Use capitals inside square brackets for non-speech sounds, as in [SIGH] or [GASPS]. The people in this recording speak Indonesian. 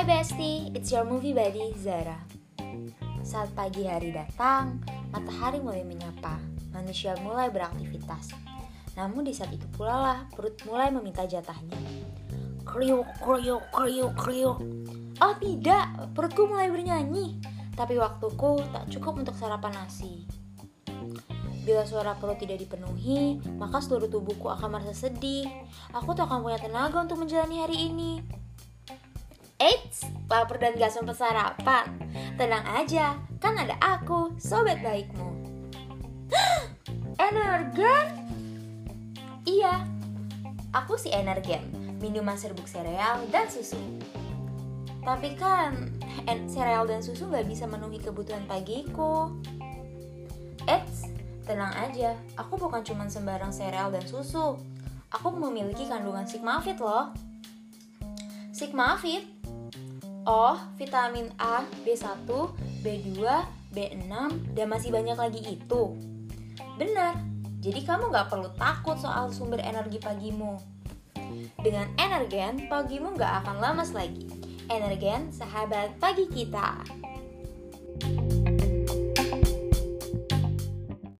bestie, it's your movie buddy Zara. Saat pagi hari datang, matahari mulai menyapa, manusia mulai beraktivitas. Namun di saat itu pula lah perut mulai meminta jatahnya. Kriuk, kriuk, kriuk, kriuk. Oh tidak, perutku mulai bernyanyi. Tapi waktuku tak cukup untuk sarapan nasi. Bila suara perut tidak dipenuhi, maka seluruh tubuhku akan merasa sedih. Aku tak akan punya tenaga untuk menjalani hari ini. Eits, lapar dan gak sempat sarapan. Tenang aja, kan ada aku, sobat baikmu. [GASPS] Energen? Iya, aku si Energen, minuman serbuk sereal dan susu. Tapi kan, sereal dan susu gak bisa memenuhi kebutuhan pagiku. Eits, tenang aja, aku bukan cuma sembarang sereal dan susu. Aku memiliki kandungan sigmafit loh. Sigmafit? Oh, vitamin A, B1, B2, B6, dan masih banyak lagi itu. Benar, jadi kamu gak perlu takut soal sumber energi pagimu. Dengan Energen, pagimu gak akan lemas lagi. Energen, sahabat pagi kita.